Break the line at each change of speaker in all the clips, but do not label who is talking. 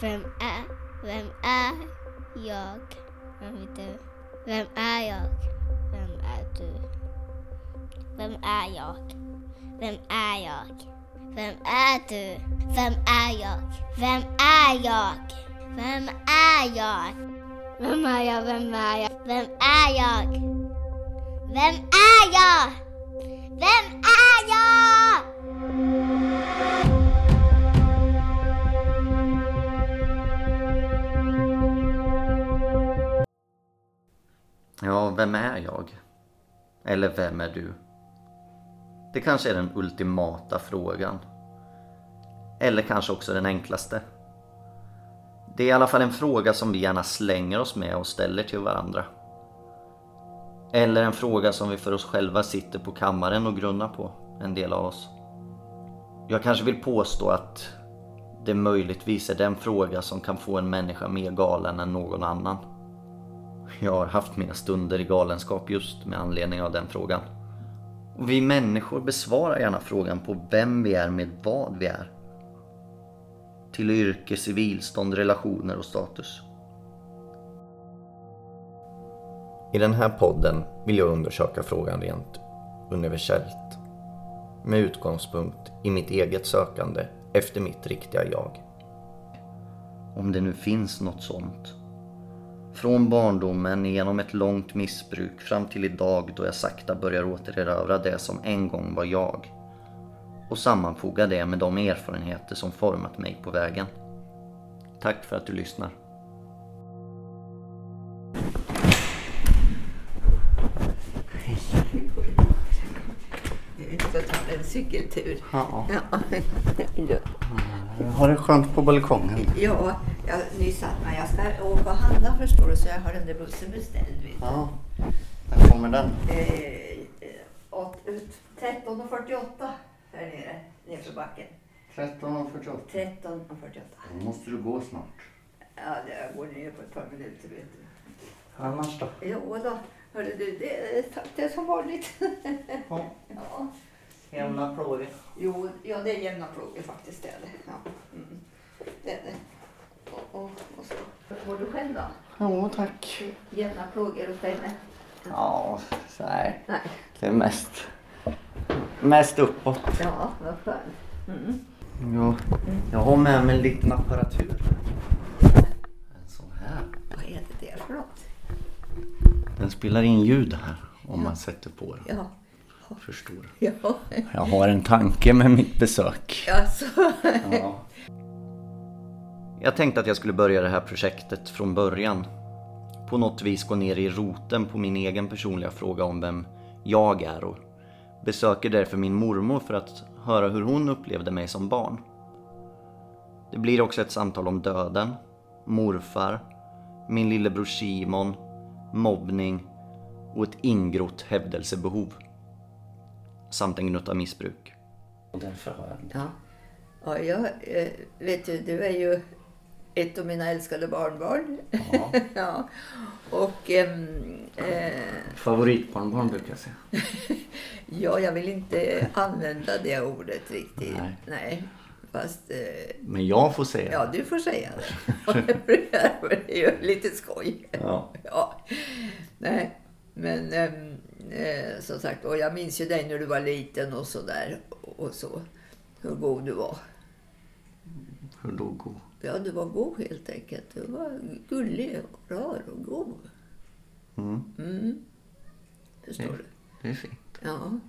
Vem är, vem är jag? Vem du? Vem är jag? Vem är du? Vem är jag? Vem är jag? Vem är du? Vem är jag? Vem är jag? Vem är jag? Vem är jag? Vem är jag? Vem är jag? Vem är jag? Vem är jag?
Ja, vem är jag? Eller vem är du? Det kanske är den ultimata frågan. Eller kanske också den enklaste. Det är i alla fall en fråga som vi gärna slänger oss med och ställer till varandra. Eller en fråga som vi för oss själva sitter på kammaren och grunnar på, en del av oss. Jag kanske vill påstå att det möjligtvis är den fråga som kan få en människa mer galen än någon annan. Jag har haft mina stunder i galenskap just med anledning av den frågan. Och vi människor besvarar gärna frågan på vem vi är med vad vi är. Till yrke, civilstånd, relationer och status. I den här podden vill jag undersöka frågan rent universellt. Med utgångspunkt i mitt eget sökande efter mitt riktiga jag. Om det nu finns något sånt. Från barndomen genom ett långt missbruk fram till idag då jag sakta börjar återerövra det som en gång var jag. Och sammanfoga det med de erfarenheter som format mig på vägen. Tack för att du lyssnar.
En cykeltur.
Ja.
Ja.
Har det skönt på balkongen?
ja, jag nyss mig. Jag ska åka och handla förstår du, så jag har den där bussen beställd. Vet du.
Ja. När kommer den?
Eh, åt- ut- 13.48 här nere, nerför backen.
13.48.
13.48.
Då måste du gå snart.
Ja, det- jag går ner på ett par minuter vet du.
Annars då?
Jo då, hörru du, det, är- det är som vanligt.
Ja.
ja.
Jämna plågor.
Jo, ja, det är jämna plågor faktiskt. Det är det. Ja. Mm. det, är det. Och, och, och så. Hur mår du själv då?
Jo, tack.
Jämna plågor hos dig med?
Ja, så här.
Nej.
Det är mest, mest uppåt.
Ja, vad skönt. Mm.
Ja, jag har med mig en liten apparatur. En sån här.
Vad är det där för något?
Den spelar in ljud här om man sätter på den.
Ja.
Förstår.
Ja.
Jag har en tanke med mitt besök.
Alltså.
Ja. Jag tänkte att jag skulle börja det här projektet från början. På något vis gå ner i roten på min egen personliga fråga om vem jag är och besöker därför min mormor för att höra hur hon upplevde mig som barn. Det blir också ett samtal om döden, morfar, min lillebror Simon, mobbning och ett ingrott hävdelsebehov. Samt en gnutta missbruk. Och därför har jag
Ja. Ja, jag, eh, vet du, du är ju ett av mina älskade barnbarn.
Ja.
Och ehm, eh,
Favoritbarnbarn brukar jag säga.
ja, jag vill inte använda det ordet riktigt.
Nej.
Nej. Fast, eh,
Men jag får säga
ja, du får säga det. det är ju lite skoj.
Ja.
Ja. Nej, men ehm, eh, som sagt, och jag minns ju dig när du var liten och så där. Och så. Hur god du var.
Hur då god?
Ja, du var god helt enkelt. Du var gullig och rar och god.
Mm.
Mm. Förstår
Det-
du?
Det är fint.
Ja.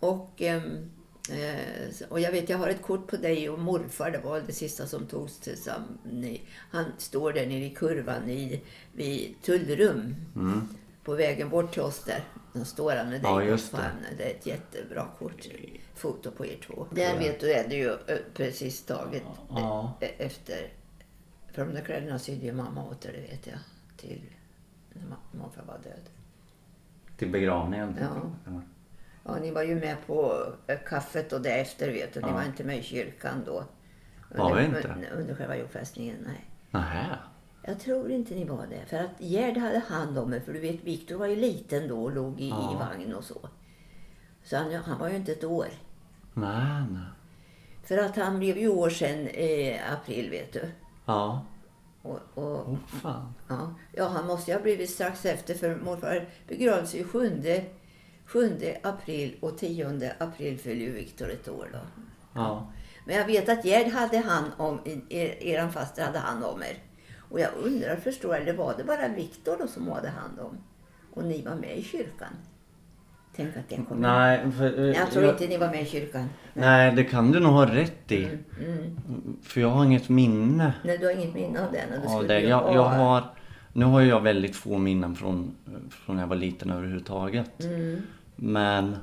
Och, ehm, eh, och jag vet, jag har ett kort på dig och morfar. Det var det sista som togs tillsammans. Han står där nere i kurvan i, vid Tullrum.
Mm.
På vägen bort till oss där. Då står han med dig
Ja, just det.
Det är ett jättebra kort. Foto på er två. Där vet du är det ju eh, precis taget
Ja.
eh, efter. För de där kläderna sydde ju mamma åt er, det vet jag. Till när morfar var död.
Till begravningen?
Ja. Ja, ni var ju med på eh, kaffet och det efter vet du. Ni
Ja.
var inte med i kyrkan då.
Var vi inte?
Under, under själva jordfästningen, nej.
Nähä.
Jag tror inte ni var det. För att Gerd hade hand om er. För du vet, Viktor var ju liten då och låg i,
Ja.
i vagn och så. Så han, han var ju inte ett år.
Nej.
För att han blev ju år sedan i april, vet du.
Ja.
Och, och,
Åh fan.
ja. ja, han måste ju ha blivit strax efter för morfar begravdes ju 7, 7 april och 10 april fyller ju Viktor ett år då.
Ja.
Men jag vet att Gerd hade hand om, er, eran faster hade hand om er. Och jag undrar, förstår eller var det bara Viktor då som hade hand om? Och ni var med i kyrkan? Tänk att det kom
Nej, för, eh,
Jag tror
jag-
inte ni var med i kyrkan.
Nej, det kan du nog ha rätt i.
Mm.
För jag har inget minne
Nej, du har inget minne av det? när
av det. Jag, jag har, nu har jag väldigt få minnen från, från när jag var liten överhuvudtaget.
Mm.
Men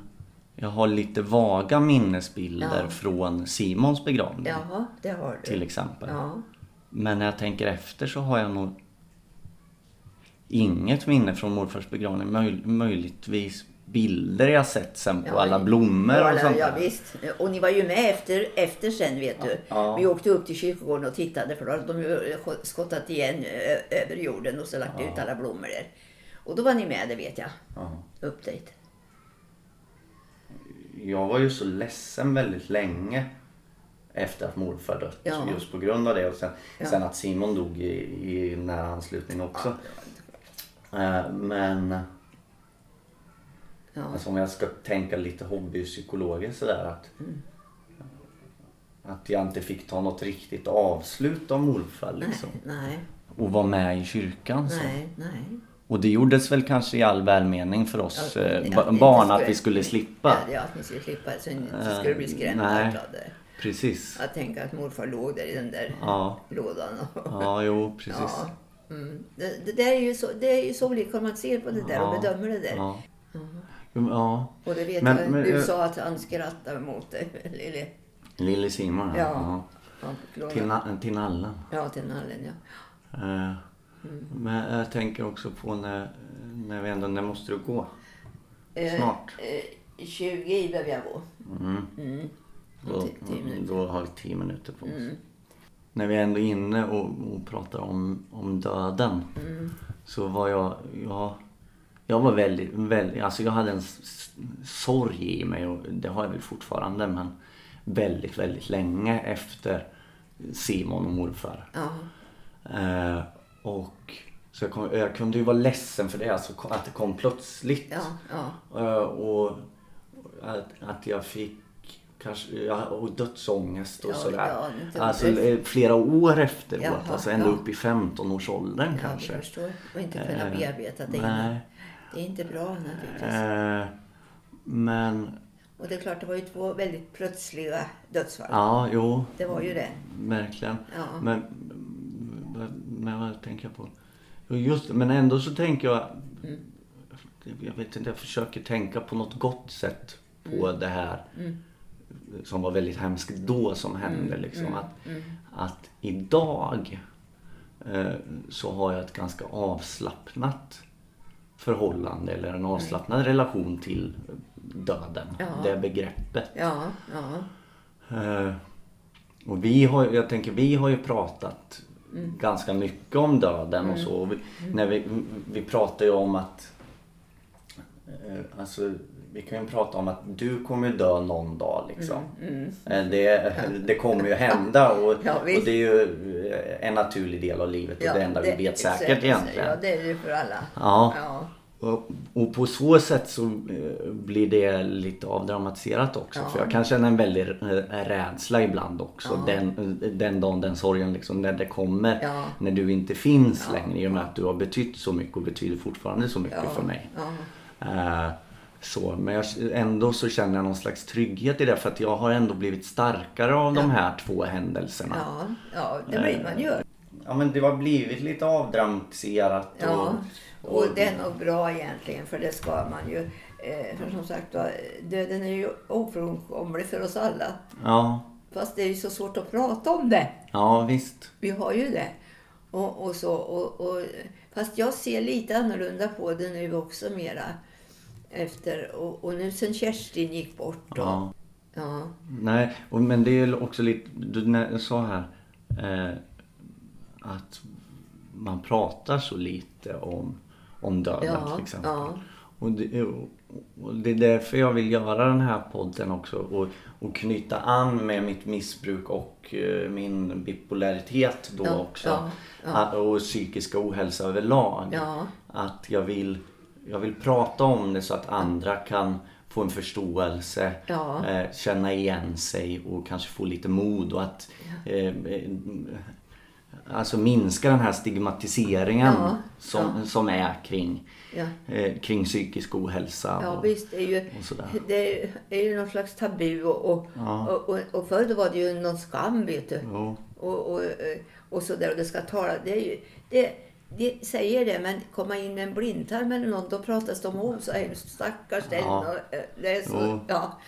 jag har lite vaga minnesbilder
Ja.
från Simons begravning
Jaha, det har du.
till exempel.
Ja.
Men när jag tänker efter så har jag nog inget minne från morfars begravning. Möj, möjligtvis bilder jag sett sen på
Ja,
alla blommor
ja,
och sånt
Ja,
där.
visst. Och ni var ju med efter, efter sen vet du.
Ja.
Vi åkte upp till kyrkogården och tittade för då hade de ju skottat igen ö, över jorden och så lagt ut alla blommor där. Och då var ni med, det vet jag.
Ja.
Upp dit.
Jag var ju så ledsen väldigt länge efter att morfar dött.
Ja.
Just på grund av det. Och sen,
Ja.
sen att Simon dog i, i nära anslutning också.
Ja.
Eh, Men
Ja.
alltså, om jag ska tänka lite hobbypsykologiskt sådär att
Mm.
Att jag inte fick ta något riktigt avslut av morfar liksom.
Nej,
Och vara med i kyrkan så.
nej, nej.
Och det gjordes väl kanske i all välmening för oss
Ja,
eh, barn att vi skulle slippa.
Ja, att ni skulle slippa så ni inte skulle bli skrämda
nej.
av det.
Precis.
Att tänka att morfar låg där i den där
Ja.
lådan. Och,
Ja, jo precis.
Ja. Mm. Det, det, där är ju så, det är ju så olika man ser på det där och
Ja.
bedömer det där.
Ja. Ja.
Och det vet
Men-
jag,
men-
du
jag-
sa att han skrattade mot dig, Lille.
Lille Simon ja.
Ja.
Till, na- till nallen.
Ja, till nallen ja.
Eh,
Mm.
Men jag tänker också på när, när vi ändå, när måste du gå?
Eh,
Snart.
Eh, 20 behöver jag gå.
Mm.
Mm.
Då, då har vi tio minuter på oss.
Mm.
När vi ändå är inne och, och pratar om, om döden
Mm.
så var jag, jag, jag var väldigt, väldigt, alltså jag hade en sorg i mig och det har jag väl fortfarande men väldigt, väldigt länge efter Simon och morfar.
Ja.
Eh, och så jag, kom, jag kunde ju vara ledsen för det, alltså att det kom plötsligt.
Ja, ja.
Eh, och att, att jag fick kanske, ja, och dödsångest och
Ja,
sådär.
ja,
alltså eh, flera år efteråt,
Jaha,
alltså ända upp i 15-årsåldern
ja
kanske.
jag förstår. Och inte kunna
Eh,
bearbeta det.
Nej.
Det är inte bra naturligtvis.
Eh, men,
Och det är klart, det var ju två väldigt plötsliga dödsfall.
ja, jo,
Det var ju det.
verkligen.
Ja.
Men, men vad tänker jag på? Just men ändå så tänker jag,
Mm.
jag vet inte, jag försöker tänka på något gott sätt på
Mm.
det här som var väldigt hemskt då som hände.
Mm.
Liksom. Att, att idag eh, så har jag ett ganska avslappnat förhållande eller en avslappnad relation till döden.
Ja.
Det begreppet.
Ja, ja.
Eh, och vi har, jag tänker vi har ju pratat
Mm.
ganska mycket om döden och så. Och vi, när vi, vi pratar ju om att eh, Alltså vi kan ju prata om att du kommer dö någon dag liksom. Eh, Det, det kommer ju hända och,
Mm, Ja,
och det är ju eh, en naturlig del av livet och det enda vi vet säkert egentligen.
Ja, det är det för alla.
Ja.
Ja,
Och, på så sätt så eh, blir det lite avdramatiserat också.
Ja.
För jag kan känna en väldig eh, rädsla ibland också. Den, den dagen, den sorgen liksom, när det kommer.
Ja.
När du inte finns längre i och med att du har betytt så mycket och betyder fortfarande så mycket
Ja.
för mig.
ja.
Eh, så, men jag, ändå så känner jag någon slags trygghet i det för att jag har ändå blivit starkare av de här två händelserna.
ja, ja det blir man ju.
Ja men det har blivit lite avdramatiserat. Och,
Ja, och det är nog bra egentligen för det ska man ju. Eh, för som sagt döden är ju ofrånkomlig för oss alla.
ja,
Fast det är ju så svårt att prata om det.
ja visst.
Vi har ju det. Och, och så, och, och, fast jag ser lite annorlunda på det nu också mera. Efter, och, och nu sen Kerstin gick bort. Och,
Ja.
ja.
Nej, och, men det är ju också lite, du sa här eh, att man pratar så lite om, om döden
Ja,
till exempel.
ja.
Och, det, och det är därför jag vill göra den här podden också och, och knyta an med mitt missbruk och eh, min bipolaritet då
Ja,
också.
ja, ja.
Att- Och psykiska ohälsa överlag.
Ja.
Att jag vill, jag vill prata om det så att andra kan få en förståelse,
Ja.
eh, känna igen sig och kanske få lite mod och att eh, eh, Alltså minska den här stigmatiseringen
Ja,
som, som är kring,
Ja.
eh, kring psykisk ohälsa.
Ja
och,
visst, det är ju,
sådär.
det är, är ju någon slags tabu och, och,
Ja.
och, och, och förr då var det ju någon skam vet du. Och, och, och så där och det ska tala. Det, är ju, det, de säger det men komma in med en blindtarm eller något då pratas de om så hemskt stackars den.
Ja.
Och, eh, det är så, ja.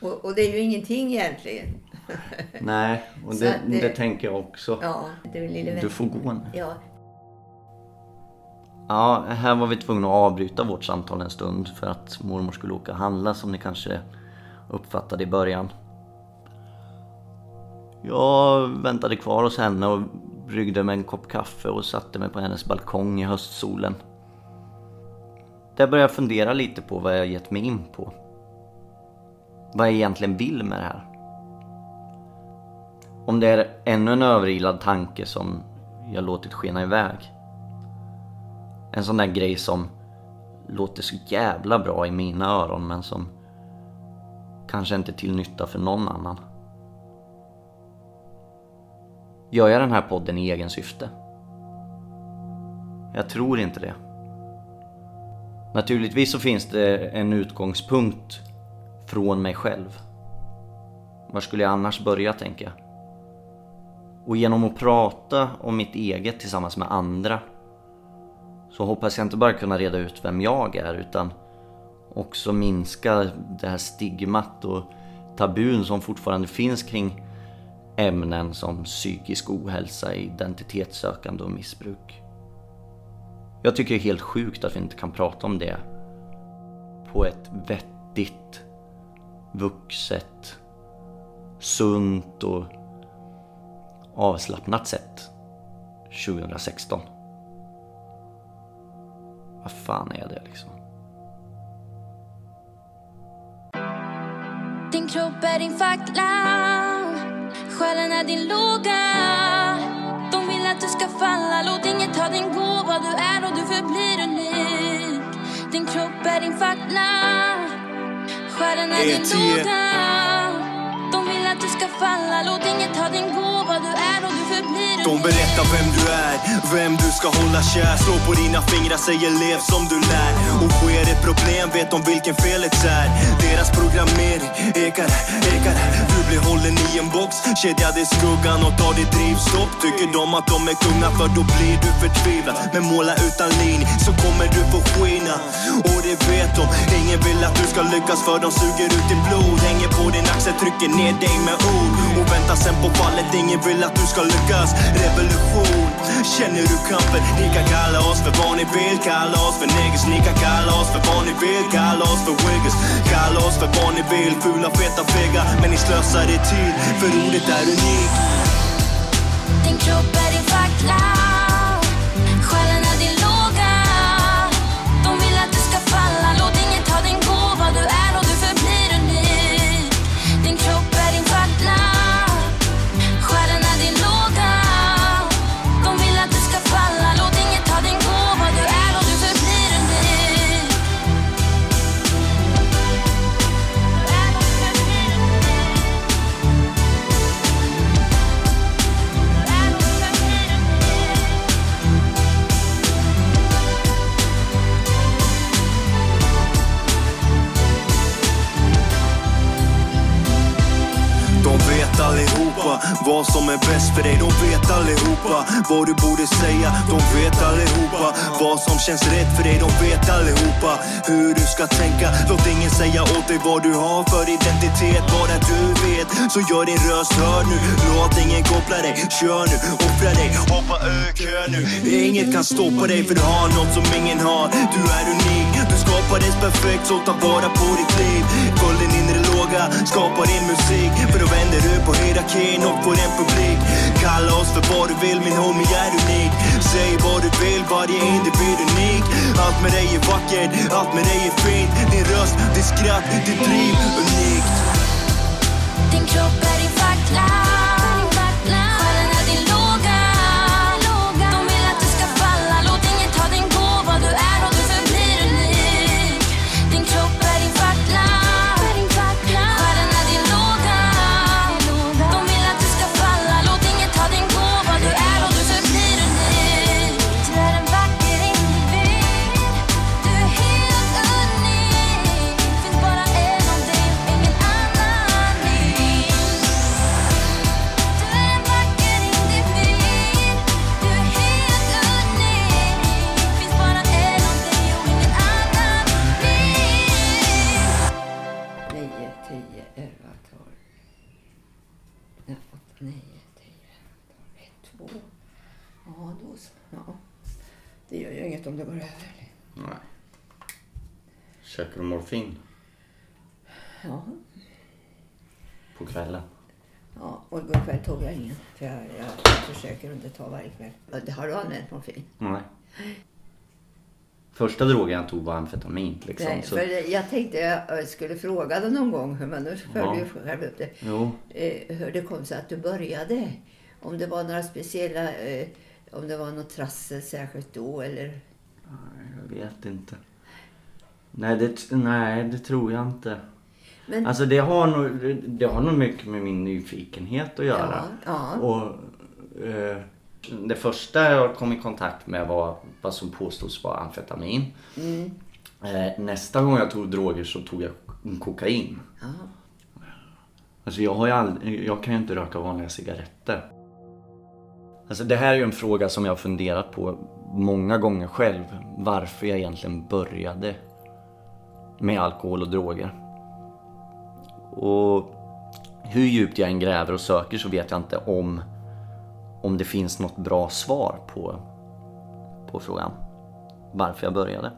och, och det är ju ingenting egentligen.
Nej, och det,
det-
det tänker jag också.
Ja, är lille
Du får gå nu.
Ja,
Ja, här var vi tvungna att avbryta vårt samtal en stund för att mormor skulle åka och handla som ni kanske uppfattade i början. Jag väntade kvar hos henne och bryggde mig en kopp kaffe och satte mig på hennes balkong i höstsolen. Där började jag fundera lite på vad jag gett mig in på. Vad jag egentligen vill med det här. Om det är ännu en överilad tanke som jag låtit skena iväg. En sån där grej som låter så jävla bra i mina öron men som kanske inte är till nytta för någon annan. Gör jag den här podden i egen syfte? Jag tror inte det. Naturligtvis så finns det en utgångspunkt från mig själv. Var skulle jag annars börja tänker jag? Och genom att prata om mitt eget tillsammans med andra så hoppas jag inte bara kunna reda ut vem jag är utan också minska det här stigmat och tabun som fortfarande finns kring ämnen som psykisk ohälsa, identitetssökande och missbruk. Jag tycker det är helt sjukt att vi inte kan prata om det på ett vettigt, vuxet, sunt och avslappnat sätt. 2016. Vad fan är det liksom?
Din kropp är din fackla. Själen är din låga. De vill att du ska falla. Låt inget ta din gåva. Du är och du förblir unik. Din kropp är din fackla. Själen är din låga att du ska falla. Låt inget ta din gåva. Du är och du förblir
De berättar vem du är, vem du ska hålla kär. Slå på dina fingrar, säger lev som du lär. Och sker ett problem vet de vilken felet är. Deras programmering ekar, ekar blir hållen i en box, kedjad i skuggan och tar ditt drivstopp. Tycker de att de är kungar för då blir du förtvivlad. Men måla utan linje så kommer du få skina. Och det vet de, ingen vill att du ska lyckas för de suger ut ditt blod. Hänger på din axel, trycker ner dig med ord. Och väntar sen på fallet, ingen vill att du ska lyckas. Revolution, känner du kampen? Ni kan kalla oss för vad ni vill, kalla oss för niggas. Ni kan kalla oss för vad ni vill, kalla oss för wiggers. Kalla oss för vad ni vill, fula, feta, fega. Men ni slösar er tid, för ordet är unikt.
Din kropp är din fackla.
För dig De vet allihopa vad du borde säga De vet allihopa. Vad som känns rätt för dig De vet allihopa. Hur du ska tänka Låt ingen säga åt dig vad du har för identitet. Bara du vet, så gör din röst hörd nu. Låt ingen koppla dig, kör nu, offra dig Hoppa ur kön nu. Inget kan stoppa dig för du har något som ingen har. Du är unik, du skapades perfekt. Så ta vara på ditt liv. Följ din inre låga, skapa din musik. För då vänder du på hierarkin och får en publik. Kalla oss för vad du vill, min homie är unik. Säg vad du vill, varje individ unik. Allt med dig är vackert, allt med dig är fint. Din röst, din skratt, ditt driv,
går över.
Nej. Käkar du morfin
Ja,
på kvällen?
ja. och igår kväll tog jag ingen. För jag, jag försöker inte ta varje kväll. Har du använt morfin?
Nej. Första drogen jag tog var amfetamin liksom.
Nej,
så,
för jag tänkte jag skulle fråga dig någon gång, men nu följde
Ja.
ju själv upp det.
Jo,
eh, hur det kom sig att du började. Om det var några speciella, eh, om det var något trassel särskilt då eller?
Jag vet inte. Nej det, nej, det tror jag inte.
Men,
Alltså det har nog, det har nog mycket med min nyfikenhet att göra.
Ja, ja.
Och eh, det första jag kom i kontakt med var vad som påstods vara amfetamin.
Mm.
Eh, nästa gång jag tog droger så tog jag kokain.
ja.
Alltså jag, har ju aldrig, jag kan ju inte röka vanliga cigaretter. Alltså det här är ju en fråga som jag har funderat på många gånger själv. Varför jag egentligen började med alkohol och droger. Och hur djupt jag än gräver och söker så vet jag inte om, om det finns något bra svar på, på frågan. Varför jag började.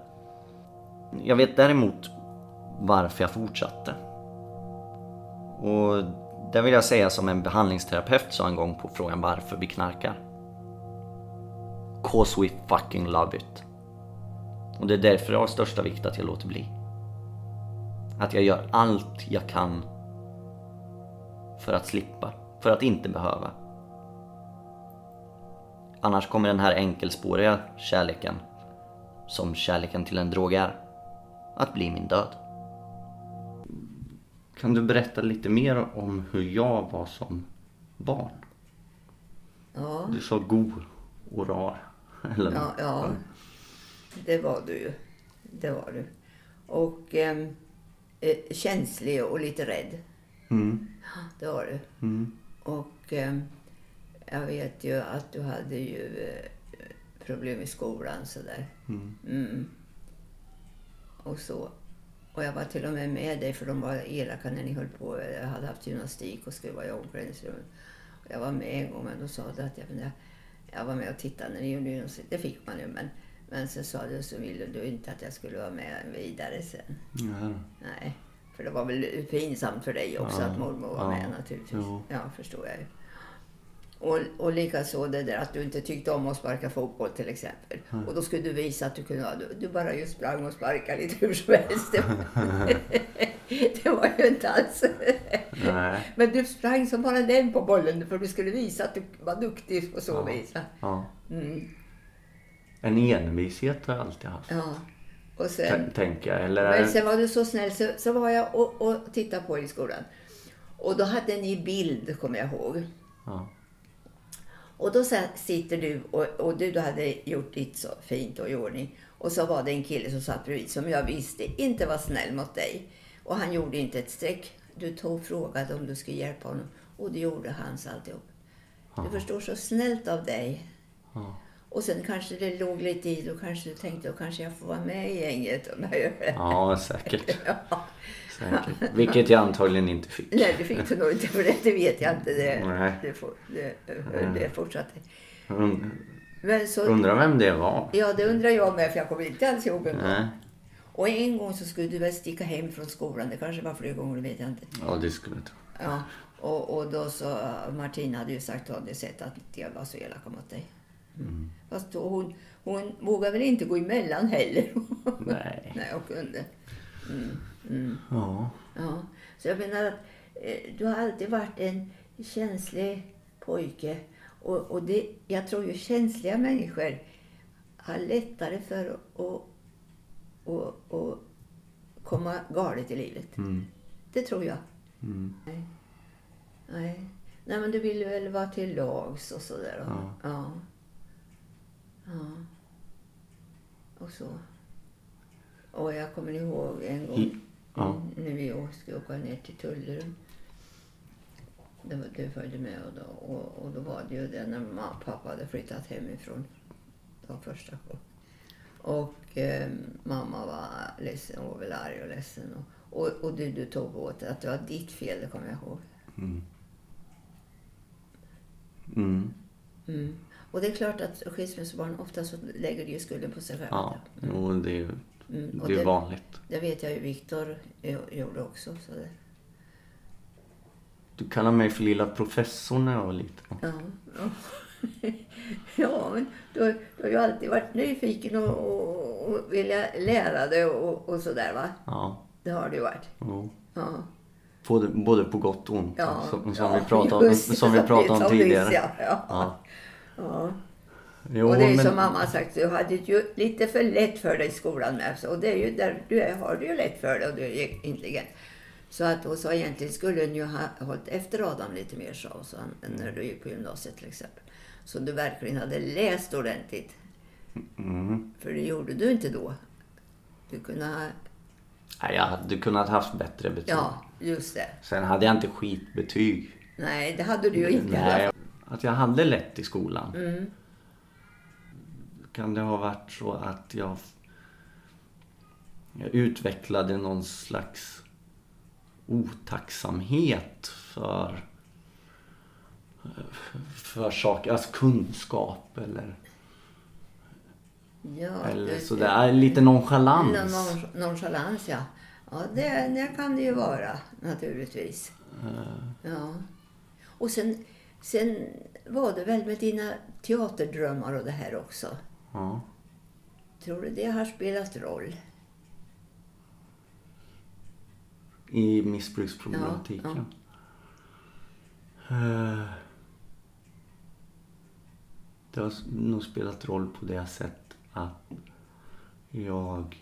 Jag vet däremot varför jag fortsatte. Och det vill jag säga som en behandlingsterapeut sa en gång på frågan varför vi knarkar. Cause we fucking love it. Och det är därför det har största vikt att jag låter bli. Att jag gör allt jag kan för att slippa, för att inte behöva. Annars kommer den här enkelspåriga kärleken, som kärleken till en drog är, att bli min död. Kan du berätta lite mer om hur jag var som barn?
ja.
Du sa go och rar. Eller
Ja, ja. Det var du ju. Det var du. Och ehm, eh, känslig och lite rädd.
Mm.
Det var du.
Mm.
Och ehm, jag vet ju att du hade ju eh, problem i skolan sådär.
Mm.
Mm. Och så. Och jag var till och med med dig för de var elaka när ni höll på. Jag hade haft gymnastik och skulle vara i omklädningsrummet. Jag var med en gång men då sa du att jag, jag, var med och tittade när ni gjorde. Det fick man ju men, men så sa du så ville du inte att jag skulle vara med vidare sen.
Ja.
Nej. För det var väl pinsamt för dig också
Ja,
att mormor var
ja,
med naturligtvis.
jo.
Ja, förstår jag ju. Och, och likaså det där att du inte tyckte om att sparka fotboll till exempel. Och då skulle du visa att du kunde, du, du bara just sprang och sparkade lite hur som helst. Det var, ju inte alls...
Nej.
Men du sprang som bara den på bollen för du skulle visa att du var duktig på så
Ja.
vis.
Ja.
Mm,
En envishet har jag alltid haft.
ja. Och sen...
Tän- Tänker jag. Eller
Men sen var du så snäll så, så var jag och, och tittade på i skolan. Och då hade ni bild, kommer jag ihåg.
ja.
Och då sitter du och, och du, du hade gjort ditt så fint och i ordning. Och så var det en kille som satt bredvid som jag visste inte var snäll mot dig. Och han gjorde inte ett streck. Du tog och frågade om du skulle hjälpa honom. Och det gjorde han så alltihop. Du förstår, så snällt av dig.
Ja.
Och sen kanske det låg lite i, då kanske du tänkte, då kanske jag får vara med i gänget om jag gör det.
ja, säkert.
Ja.
Säkert. Vilket jag antagligen inte fick.
Nej, det fick du nog inte för det, det vet jag inte. Det,
Nej.
det, for, det, det fortsatte. Men så,
Undrar vem det var?
ja, det undrar jag med, för jag kommer inte alls ihåg vem det var.
Nej.
Och en gång så skulle du väl sticka hem från skolan. Det kanske var flera gånger, det vet jag inte.
Ja, det skulle jag tro.
Ja. Och, och då så, Martina hade ju sagt hade sett att jag var så elaka mot dig. Fast då hon, hon vågar väl inte gå emellan heller.
Nej.
Nej, och kunde.
Ja.
Ja. Så jag menar att eh, du har alltid varit en känslig pojke. Och, och det, jag tror ju känsliga människor har lättare för att, att, att komma galet i livet.
Mm.
Det tror jag.
Mm.
Nej. Nej. Nej, men du vill väl vara till lags och sådär.
Ja.
Ja. ja. Och så. Och jag kommer ihåg en gång
I- ja.
mm, när vi skulle åka ner till Tullerum. Du följde med och då, och, och då var det ju det när mamma och pappa hade flyttat hemifrån. Det var första gången. Och eh, mamma var ledsen och var väl arg och ledsen. Och, och, och du, du tog åt att det var ditt fel, det kommer jag ihåg.
Mm. Mm.
Mm. Och det är klart att skilsmässobarn ofta så lägger de ju skulden på sig själva.
Ja, jo, det är
Mm,
det är
det-
vanligt.
Det vet jag ju Viktor gjorde också. Så det,
Du kallade mig för lilla professorn när jag var liten.
ja, ja. ja, men du, har- du har ju alltid varit nyfiken och, och, och vilja lära dig och, och sådär va?
Ja,
Det har du ju varit.
jo.
Ja.
Både, både på gott och ont.
Ja,
som som
ja,
vi pratade om,
just
som vi pratade om
som
tidigare.
nyss, ja, ja.
Ja.
Ja.
Jo,
och det är
men,
som mamma har sagt, du hade ju lite för lätt för dig i skolan med. Och det är ju där du är, har du ju lätt för dig och du är intelligent. Så att hon sa egentligen skulle du ju ha hållit efter Adam lite mer sa så han, när du gick på gymnasiet till exempel. Så du verkligen hade läst ordentligt.
Mm.
För det gjorde du inte då. Du kunde ha,
Nej, jag hade kunnat haft bättre betyg.
ja just det.
Sen hade jag inte skitbetyg.
Nej, det hade du ju inte.
Nej, att jag hade lätt i skolan.
Mm.
Kan det ha varit så att jag, jag utvecklade någon slags otacksamhet för för saker, alltså kunskap eller,
Ja,
eller
det-
sådär. Lite nonchalans.
Non- Nonchalans, ja. Ja, det, det kan det ju vara naturligtvis. Ja. Och sen, sen var det väl med dina teaterdrömmar och det här också.
Ja.
Tror du det har spelat roll?
I missbruksproblematiken. Eh, Det har nog spelat roll på det sätt att jag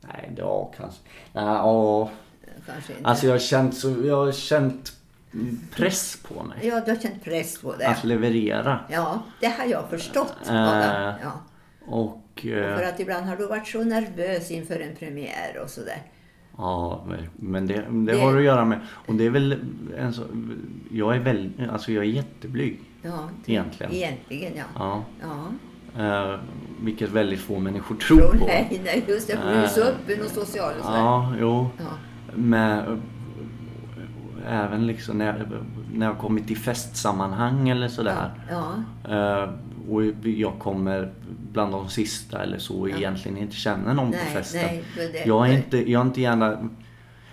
Nej, det var kanske... Nej, ja.
Kanske inte.
Alltså jag har känt, så, jag har känt press på mig
Ja, du har känt press på det.
att leverera.
Ja, det har jag förstått.
Eh,
Adam. Ja.
Och... eh,
För att ibland har du varit så nervös inför en premiär och sådär.
Ja, men det, det,
Det-
har att göra med... Och det är väl en så, Jag är väl... Alltså jag är jätteblyg.
Ja,
Egentligen.
Egentligen, ja.
Ja.
Ja.
Eh, vilket väldigt få människor tror
Tror
på.
nej, nej, just det. För du är så öppen och social och sådär.
Ja, jo.
Ja.
Men även liksom när jag, när jag kommit till festsammanhang eller sådär.
Ja.
Eh, och jag kommer bland de sista eller så och egentligen inte känner någon
Nej,
på festen.
nej, det-
jag är inte, jag är inte gärna...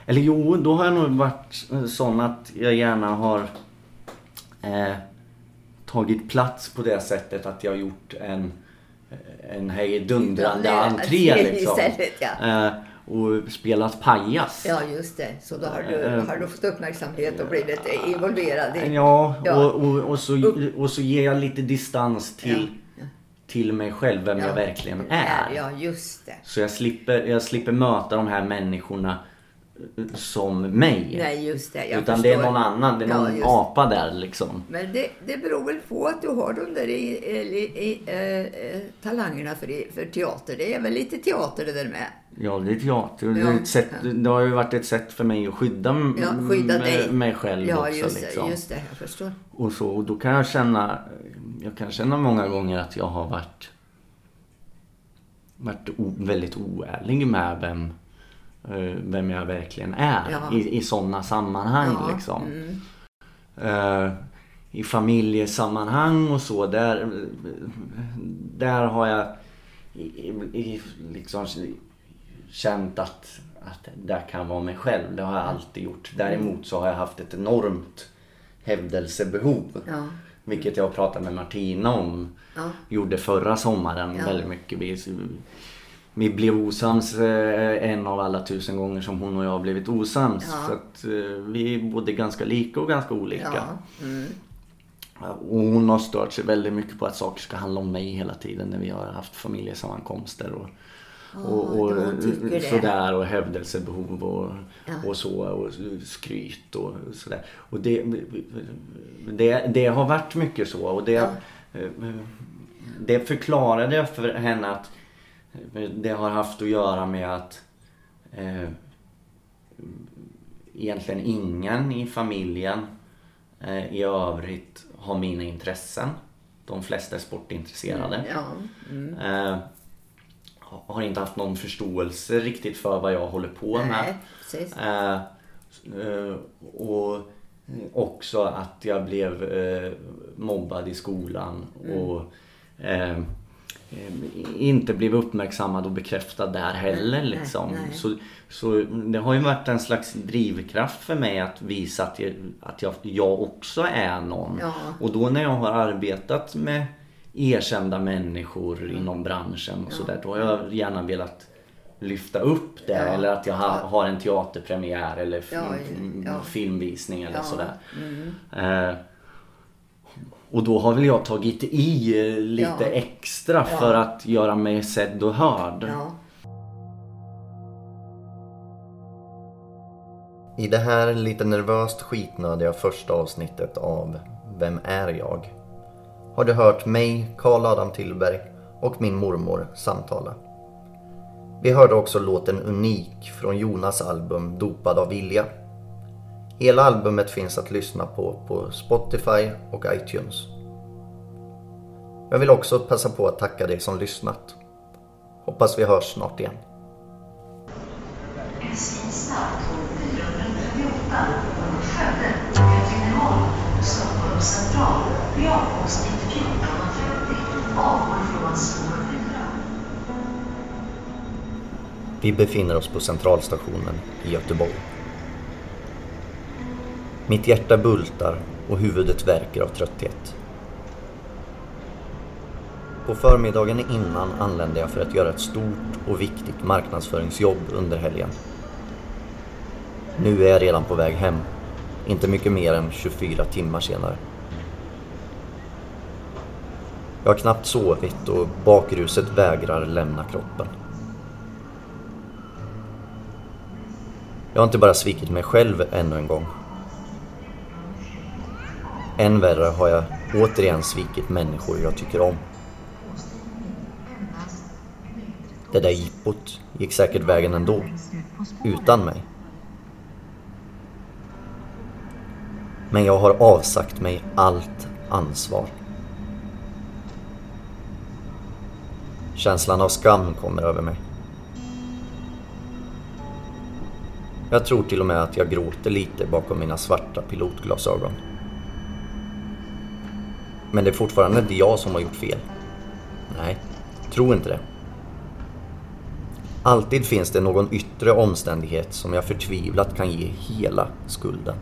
Eller jo, då har jag nog varit eh, sån att jag gärna har eh, tagit plats på det sättet att jag har gjort en, en hejdundrande
Ja,
entré
entré
liksom.
istället, ja.
Eh, och spelat pajas.
Ja, just det. Så då har du,
Eh,
har du fått uppmärksamhet och blivit involverad i...
Ja,
Ja.
Och, och, och, så, och så ger jag lite distans till,
Ja,
till mig själv, vem jag
Ja,
verkligen är.
Ja, just det.
Så jag slipper, jag slipper möta de här människorna eh, som mig.
Nej, just det. Jag
Utan det är
förstår.
någon annan, det är
Ja,
någon
just-
apa där liksom.
Men det, det beror väl på att du har de där i, i, i, eh, eh, talangerna för, för teater. Det är väl lite teater det där med.
Ja, det är teater. Det,
Ja,
är ett sätt,
ja.
det har ju varit ett sätt för mig att skydda,
Ja, skydda
m-
dig.
mig själv
Ja,
också.
just,
liksom.
det, just det. Jag förstår.
Och så, och då kan jag känna, jag kan känna många gånger att jag har varit, varit o, väldigt oärlig med vem, vem jag verkligen är
Ja.
i, i sådana sammanhang
Ja,
liksom.
mm.
Eh, I familjesammanhang och så, där, där har jag i, i, liksom känt att, att där kan vara mig själv. Det har jag alltid gjort. Däremot så har jag haft ett enormt hävdelsebehov.
Ja.
Vilket jag pratade med Martina om. Gjorde förra sommaren väldigt mycket. Vi, vi blev osams eh, en av alla tusen gånger som hon och jag har blivit osams.
Ja.
Så att eh, vi är både ganska lika och ganska olika.
Ja. Mm.
Och hon har stört sig väldigt mycket på att saker ska handla om mig hela tiden när vi har haft familjesammankomster. Och, och, och sådär och hävdelsebehov och,
Ja.
och så och skryt och sådär. Och det, det, det har varit mycket så och det,
Ja.
det förklarade jag för henne att det har haft att göra med att eh, egentligen ingen i familjen eh, i övrigt har mina intressen. De flesta är sportintresserade.
Ja. Mm.
Eh, har inte haft någon förståelse riktigt för vad jag håller på med.
Nej.
Eh, eh, och också att jag blev eh, mobbad i skolan och eh, eh, inte blev uppmärksammad och bekräftad där heller.
Nej,
Liksom.
nej.
Så, så det har ju varit en slags drivkraft för mig att visa att jag, att jag, jag också är någon.
Ja.
Och då när jag har arbetat med erkända människor inom branschen och sådär, då har jag gärna velat lyfta upp det
Ja.
eller att jag ha,
Ja.
har en teaterpremiär eller f-
Ja, ja.
filmvisning eller
Ja.
sådär.
Mm.
Eh, och då har väl jag tagit i eh, lite
Ja.
extra
Ja.
för att göra mig sedd och hörd.
Ja.
I det här lite nervöst skitnödiga första avsnittet av Vem är jag? Har du hört mig, Karl Adam Tillberg och min mormor samtala. Vi hörde också låten Unik från Jonas album Dopad av vilja. Hela albumet finns att lyssna på på Spotify och iTunes. Jag vill också passa på att tacka dig som lyssnat. Hoppas vi hörs snart igen. Vi befinner oss på Centralstationen i Göteborg. Mitt hjärta bultar och huvudet värker av trötthet. På förmiddagen innan anlände jag för att göra ett stort och viktigt marknadsföringsjobb under helgen. Nu är jag redan på väg hem, inte mycket mer än 24 timmar senare. Jag har knappt sovit och bakruset vägrar lämna kroppen. Jag har inte bara svikit mig själv ännu en gång. Än värre har jag återigen svikit människor jag tycker om. Det där jippot gick säkert vägen ändå, utan mig. Men jag har avsagt mig allt ansvar. Känslan av skam kommer över mig. Jag tror till och med att jag gråter lite bakom mina svarta pilotglasögon. Men det är fortfarande inte jag som har gjort fel. Nej, tro inte det. Alltid finns det någon yttre omständighet som jag förtvivlat kan ge hela skulden.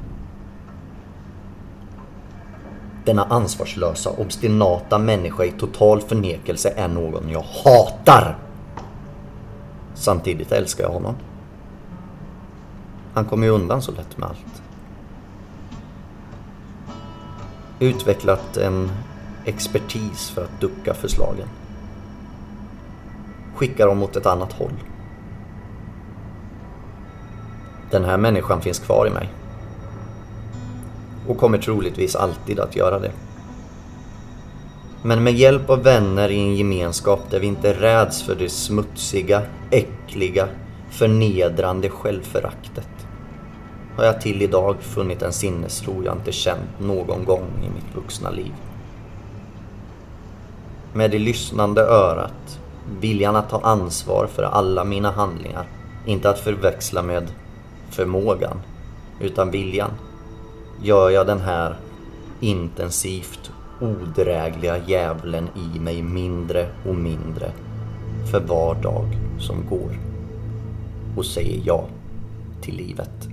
Denna ansvarslösa, obstinata människa i total förnekelse är någon jag hatar! Samtidigt älskar jag honom. Han kommer ju undan så lätt med allt. Utvecklat en expertis för att ducka förslagen. Skicka dem åt ett annat håll. Den här människan finns kvar i mig. Och kommer troligtvis alltid att göra det. Men med hjälp av vänner i en gemenskap där vi inte räds för det smutsiga, äckliga, förnedrande självföraktet har jag till idag funnit en sinnesro jag inte känt någon gång i mitt vuxna liv. Med det lyssnande örat, viljan att ta ansvar för alla mina handlingar, inte att förväxla med förmågan, utan viljan, gör jag den här intensivt odrägliga djävulen i mig mindre och mindre för var dag som går. och säger ja till livet.